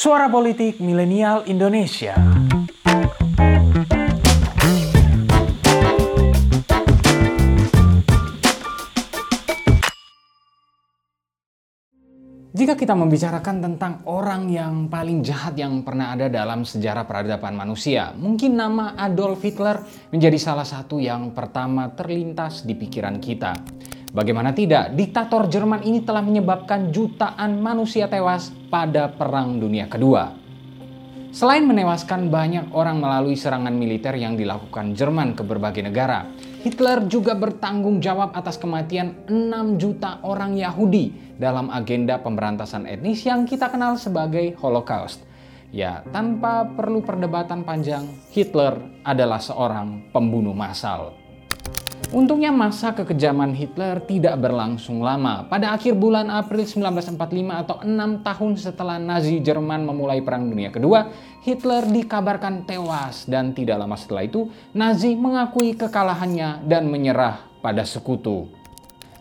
Suara Politik Milenial Indonesia. Jika kita membicarakan tentang orang yang paling jahat yang pernah ada dalam sejarah peradaban manusia, mungkin nama Adolf Hitler menjadi salah satu yang pertama terlintas di pikiran kita. Bagaimana tidak, diktator Jerman ini telah menyebabkan jutaan manusia tewas pada Perang Dunia Kedua. Selain menewaskan banyak orang melalui serangan militer yang dilakukan Jerman ke berbagai negara, Hitler juga bertanggung jawab atas kematian 6 juta orang Yahudi dalam agenda pemberantasan etnis yang kita kenal sebagai Holocaust. Ya, tanpa perlu perdebatan panjang, Hitler adalah seorang pembunuh massal. Untungnya masa kekejaman Hitler tidak berlangsung lama. Pada akhir bulan April 1945 atau enam tahun setelah Nazi Jerman memulai Perang Dunia Kedua, Hitler dikabarkan tewas dan tidak lama setelah itu Nazi mengakui kekalahannya dan menyerah pada sekutu.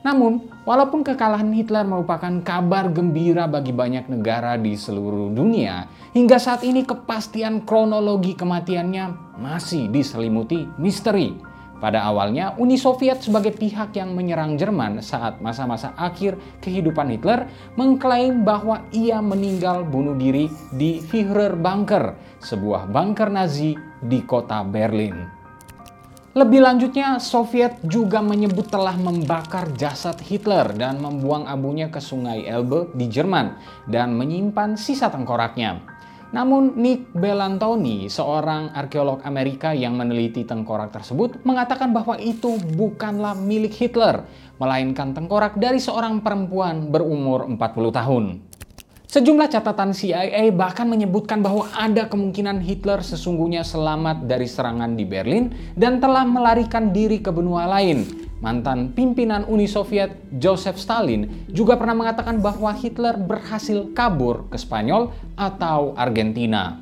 Namun, walaupun kekalahan Hitler merupakan kabar gembira bagi banyak negara di seluruh dunia, hingga saat ini kepastian kronologi kematiannya masih diselimuti misteri. Pada awalnya, Uni Soviet sebagai pihak yang menyerang Jerman saat masa-masa akhir kehidupan Hitler mengklaim bahwa ia meninggal bunuh diri di Führer Bunker, sebuah bunker Nazi di kota Berlin. Lebih lanjutnya, Soviet juga menyebut telah membakar jasad Hitler dan membuang abunya ke sungai Elbe di Jerman dan menyimpan sisa tengkoraknya. Namun Nick Bellantoni, seorang arkeolog Amerika yang meneliti tengkorak tersebut, mengatakan bahwa itu bukanlah milik Hitler, melainkan tengkorak dari seorang perempuan berumur 40 tahun. Sejumlah catatan CIA bahkan menyebutkan bahwa ada kemungkinan Hitler sesungguhnya selamat dari serangan di Berlin dan telah melarikan diri ke benua lain, Mantan pimpinan Uni Soviet Joseph Stalin juga pernah mengatakan bahwa Hitler berhasil kabur ke Spanyol atau Argentina.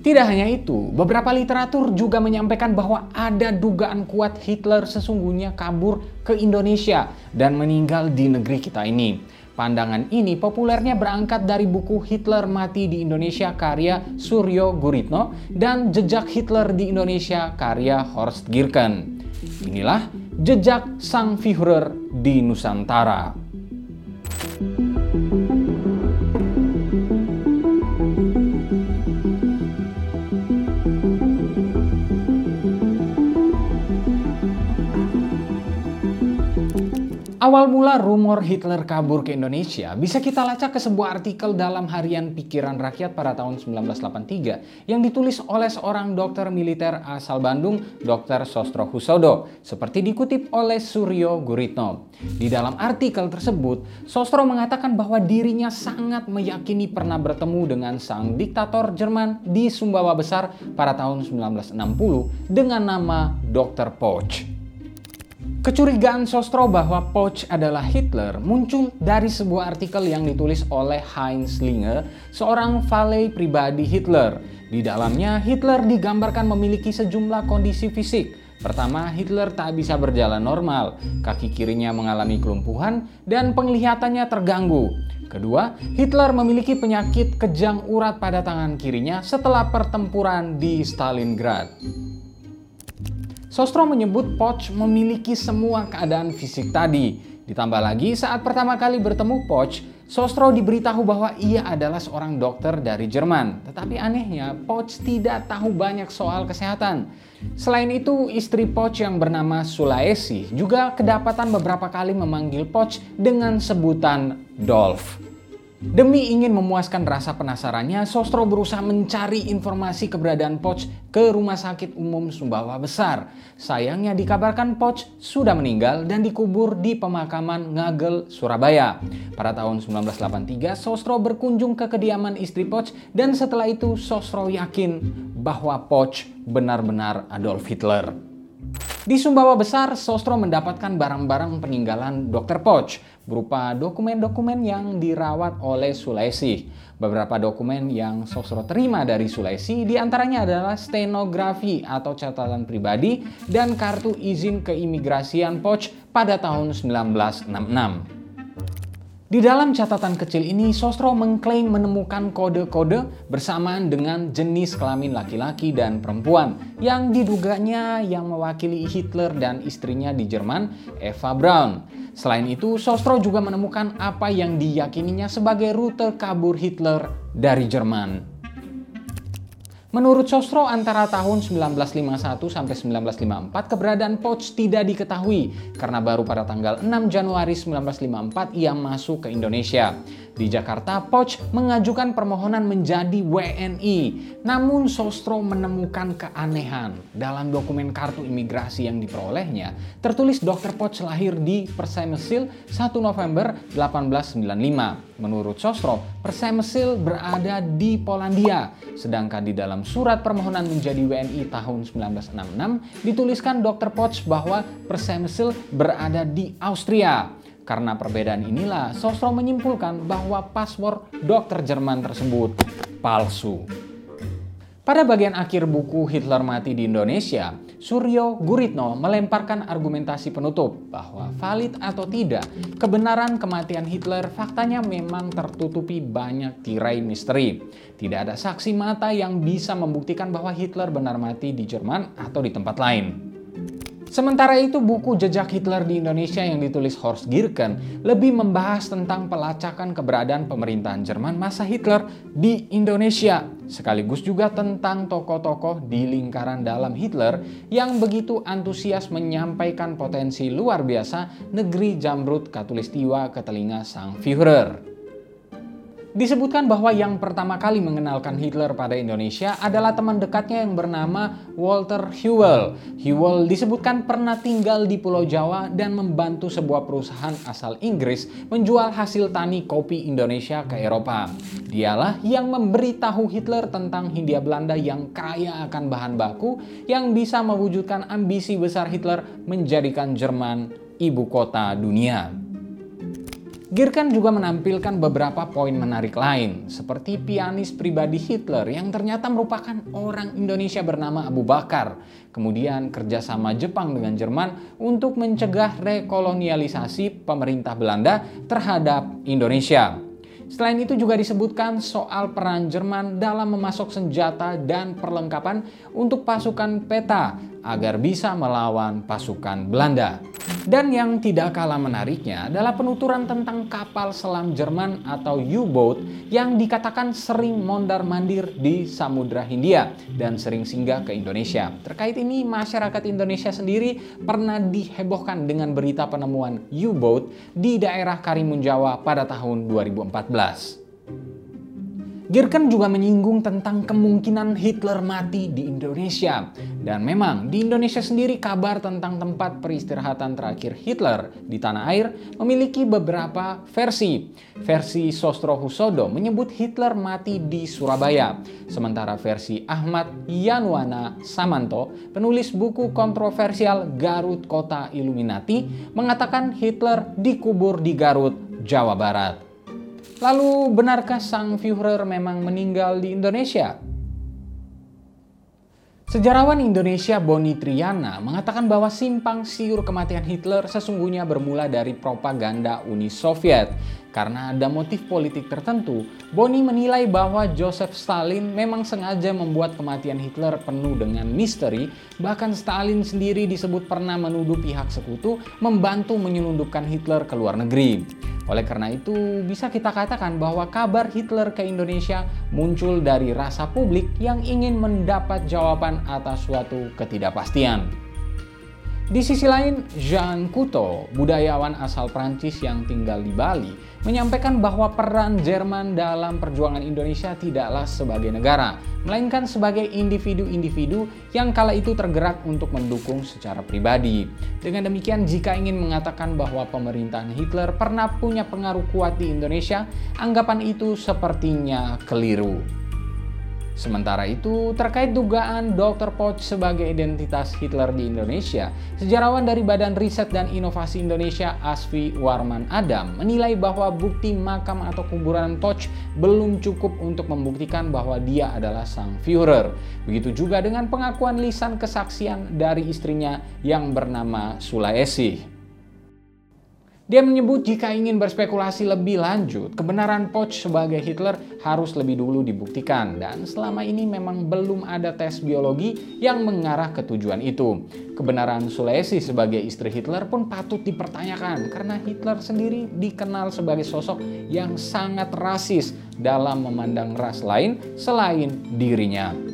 Tidak hanya itu, beberapa literatur juga menyampaikan bahwa ada dugaan kuat Hitler sesungguhnya kabur ke Indonesia dan meninggal di negeri kita ini. Pandangan ini populernya berangkat dari buku Hitler Mati di Indonesia karya Suryo Guritno dan Jejak Hitler di Indonesia karya Horst Girken. Inilah jejak sang Führer di Nusantara. Awal mula rumor Hitler kabur ke Indonesia bisa kita lacak ke sebuah artikel dalam harian Pikiran Rakyat pada tahun 1983 yang ditulis oleh seorang dokter militer asal Bandung, Dr. Sostro Husodo, seperti dikutip oleh Suryo Guritno. Di dalam artikel tersebut, Sostro mengatakan bahwa dirinya sangat meyakini pernah bertemu dengan sang diktator Jerman di Sumbawa Besar pada tahun 1960 dengan nama Dr. Poch. Kecurigaan Sostro bahwa Poch adalah Hitler muncul dari sebuah artikel yang ditulis oleh Heinz Linge, seorang valet pribadi Hitler. Di dalamnya, Hitler digambarkan memiliki sejumlah kondisi fisik. Pertama, Hitler tak bisa berjalan normal, kaki kirinya mengalami kelumpuhan, dan penglihatannya terganggu. Kedua, Hitler memiliki penyakit kejang urat pada tangan kirinya setelah pertempuran di Stalingrad. Sostro menyebut Poch memiliki semua keadaan fisik tadi. Ditambah lagi saat pertama kali bertemu Poch, Sostro diberitahu bahwa ia adalah seorang dokter dari Jerman. Tetapi anehnya, Poch tidak tahu banyak soal kesehatan. Selain itu, istri Poch yang bernama Sulaesi juga kedapatan beberapa kali memanggil Poch dengan sebutan Dolph. Demi ingin memuaskan rasa penasarannya, Sostro berusaha mencari informasi keberadaan Poch ke Rumah Sakit Umum Sumbawa Besar. Sayangnya dikabarkan Poch sudah meninggal dan dikubur di pemakaman Ngagel, Surabaya. Pada tahun 1983, Sostro berkunjung ke kediaman istri Poch dan setelah itu Sostro yakin bahwa Poch benar-benar Adolf Hitler. Di Sumbawa Besar, Sostro mendapatkan barang-barang peninggalan Dr. Poch berupa dokumen-dokumen yang dirawat oleh Sulawesi. Beberapa dokumen yang Sostro terima dari Sulawesi di antaranya adalah stenografi atau catatan pribadi dan kartu izin keimigrasian Poch pada tahun 1966. Di dalam catatan kecil ini, Sostro mengklaim menemukan kode-kode bersamaan dengan jenis kelamin laki-laki dan perempuan yang diduganya yang mewakili Hitler dan istrinya di Jerman, Eva Braun. Selain itu, Sostro juga menemukan apa yang diyakininya sebagai rute kabur Hitler dari Jerman. Menurut Sostro, antara tahun 1951 sampai 1954 keberadaan Poch tidak diketahui karena baru pada tanggal 6 Januari 1954 ia masuk ke Indonesia. Di Jakarta, Poch mengajukan permohonan menjadi WNI. Namun Sostro menemukan keanehan. Dalam dokumen kartu imigrasi yang diperolehnya, tertulis Dr. Poch lahir di Persemesil 1 November 1895. Menurut Sostro, Persemesil berada di Polandia. Sedangkan di dalam surat permohonan menjadi WNI tahun 1966 dituliskan Dr. Poch bahwa Persemesil berada di Austria. Karena perbedaan inilah, Sostro menyimpulkan bahwa paspor dokter Jerman tersebut palsu. Pada bagian akhir buku Hitler Mati di Indonesia, Suryo Guritno melemparkan argumentasi penutup bahwa valid atau tidak, kebenaran kematian Hitler faktanya memang tertutupi banyak tirai misteri. Tidak ada saksi mata yang bisa membuktikan bahwa Hitler benar mati di Jerman atau di tempat lain. Sementara itu buku Jejak Hitler di Indonesia yang ditulis Horst Girken lebih membahas tentang pelacakan keberadaan pemerintahan Jerman masa Hitler di Indonesia. Sekaligus juga tentang tokoh-tokoh di lingkaran dalam Hitler yang begitu antusias menyampaikan potensi luar biasa negeri Jamrut Katulistiwa ke telinga sang Führer. Disebutkan bahwa yang pertama kali mengenalkan Hitler pada Indonesia adalah teman dekatnya yang bernama Walter Hewell. Hewell disebutkan pernah tinggal di Pulau Jawa dan membantu sebuah perusahaan asal Inggris menjual hasil tani kopi Indonesia ke Eropa. Dialah yang memberitahu Hitler tentang Hindia Belanda yang kaya akan bahan baku yang bisa mewujudkan ambisi besar Hitler menjadikan Jerman ibu kota dunia. Girkan juga menampilkan beberapa poin menarik lain, seperti pianis pribadi Hitler yang ternyata merupakan orang Indonesia bernama Abu Bakar. Kemudian kerjasama Jepang dengan Jerman untuk mencegah rekolonialisasi pemerintah Belanda terhadap Indonesia. Selain itu juga disebutkan soal peran Jerman dalam memasok senjata dan perlengkapan untuk pasukan peta agar bisa melawan pasukan Belanda. Dan yang tidak kalah menariknya adalah penuturan tentang kapal selam Jerman atau U-boat yang dikatakan sering mondar-mandir di Samudra Hindia dan sering singgah ke Indonesia. Terkait ini, masyarakat Indonesia sendiri pernah dihebohkan dengan berita penemuan U-boat di daerah Karimun Jawa pada tahun 2014. Girken juga menyinggung tentang kemungkinan Hitler mati di Indonesia. Dan memang di Indonesia sendiri kabar tentang tempat peristirahatan terakhir Hitler di tanah air memiliki beberapa versi. Versi Sostro Husodo menyebut Hitler mati di Surabaya. Sementara versi Ahmad Yanwana Samanto, penulis buku kontroversial Garut Kota Illuminati, mengatakan Hitler dikubur di Garut, Jawa Barat. Lalu benarkah sang Führer memang meninggal di Indonesia? Sejarawan Indonesia Boni Triana mengatakan bahwa simpang siur kematian Hitler sesungguhnya bermula dari propaganda Uni Soviet karena ada motif politik tertentu, Boni menilai bahwa Joseph Stalin memang sengaja membuat kematian Hitler penuh dengan misteri, bahkan Stalin sendiri disebut pernah menuduh pihak sekutu membantu menyelundupkan Hitler ke luar negeri. Oleh karena itu, bisa kita katakan bahwa kabar Hitler ke Indonesia muncul dari rasa publik yang ingin mendapat jawaban atas suatu ketidakpastian. Di sisi lain, Jean Couto, budayawan asal Prancis yang tinggal di Bali, menyampaikan bahwa peran Jerman dalam perjuangan Indonesia tidaklah sebagai negara, melainkan sebagai individu-individu yang kala itu tergerak untuk mendukung secara pribadi. Dengan demikian, jika ingin mengatakan bahwa pemerintahan Hitler pernah punya pengaruh kuat di Indonesia, anggapan itu sepertinya keliru. Sementara itu, terkait dugaan Dr. Poch sebagai identitas Hitler di Indonesia, sejarawan dari Badan Riset dan Inovasi Indonesia Asfi Warman Adam menilai bahwa bukti makam atau kuburan Poch belum cukup untuk membuktikan bahwa dia adalah sang Führer. Begitu juga dengan pengakuan lisan kesaksian dari istrinya yang bernama Sulaesi. Dia menyebut jika ingin berspekulasi lebih lanjut, kebenaran Poch sebagai Hitler harus lebih dulu dibuktikan dan selama ini memang belum ada tes biologi yang mengarah ke tujuan itu. Kebenaran Sulesi sebagai istri Hitler pun patut dipertanyakan karena Hitler sendiri dikenal sebagai sosok yang sangat rasis dalam memandang ras lain selain dirinya.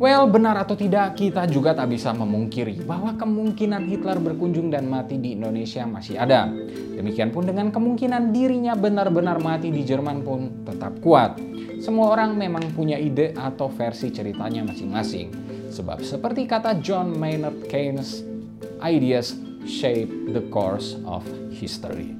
Well, benar atau tidak, kita juga tak bisa memungkiri bahwa kemungkinan Hitler berkunjung dan mati di Indonesia masih ada. Demikian pun dengan kemungkinan dirinya benar-benar mati di Jerman pun tetap kuat. Semua orang memang punya ide atau versi ceritanya masing-masing. Sebab seperti kata John Maynard Keynes, ideas shape the course of history.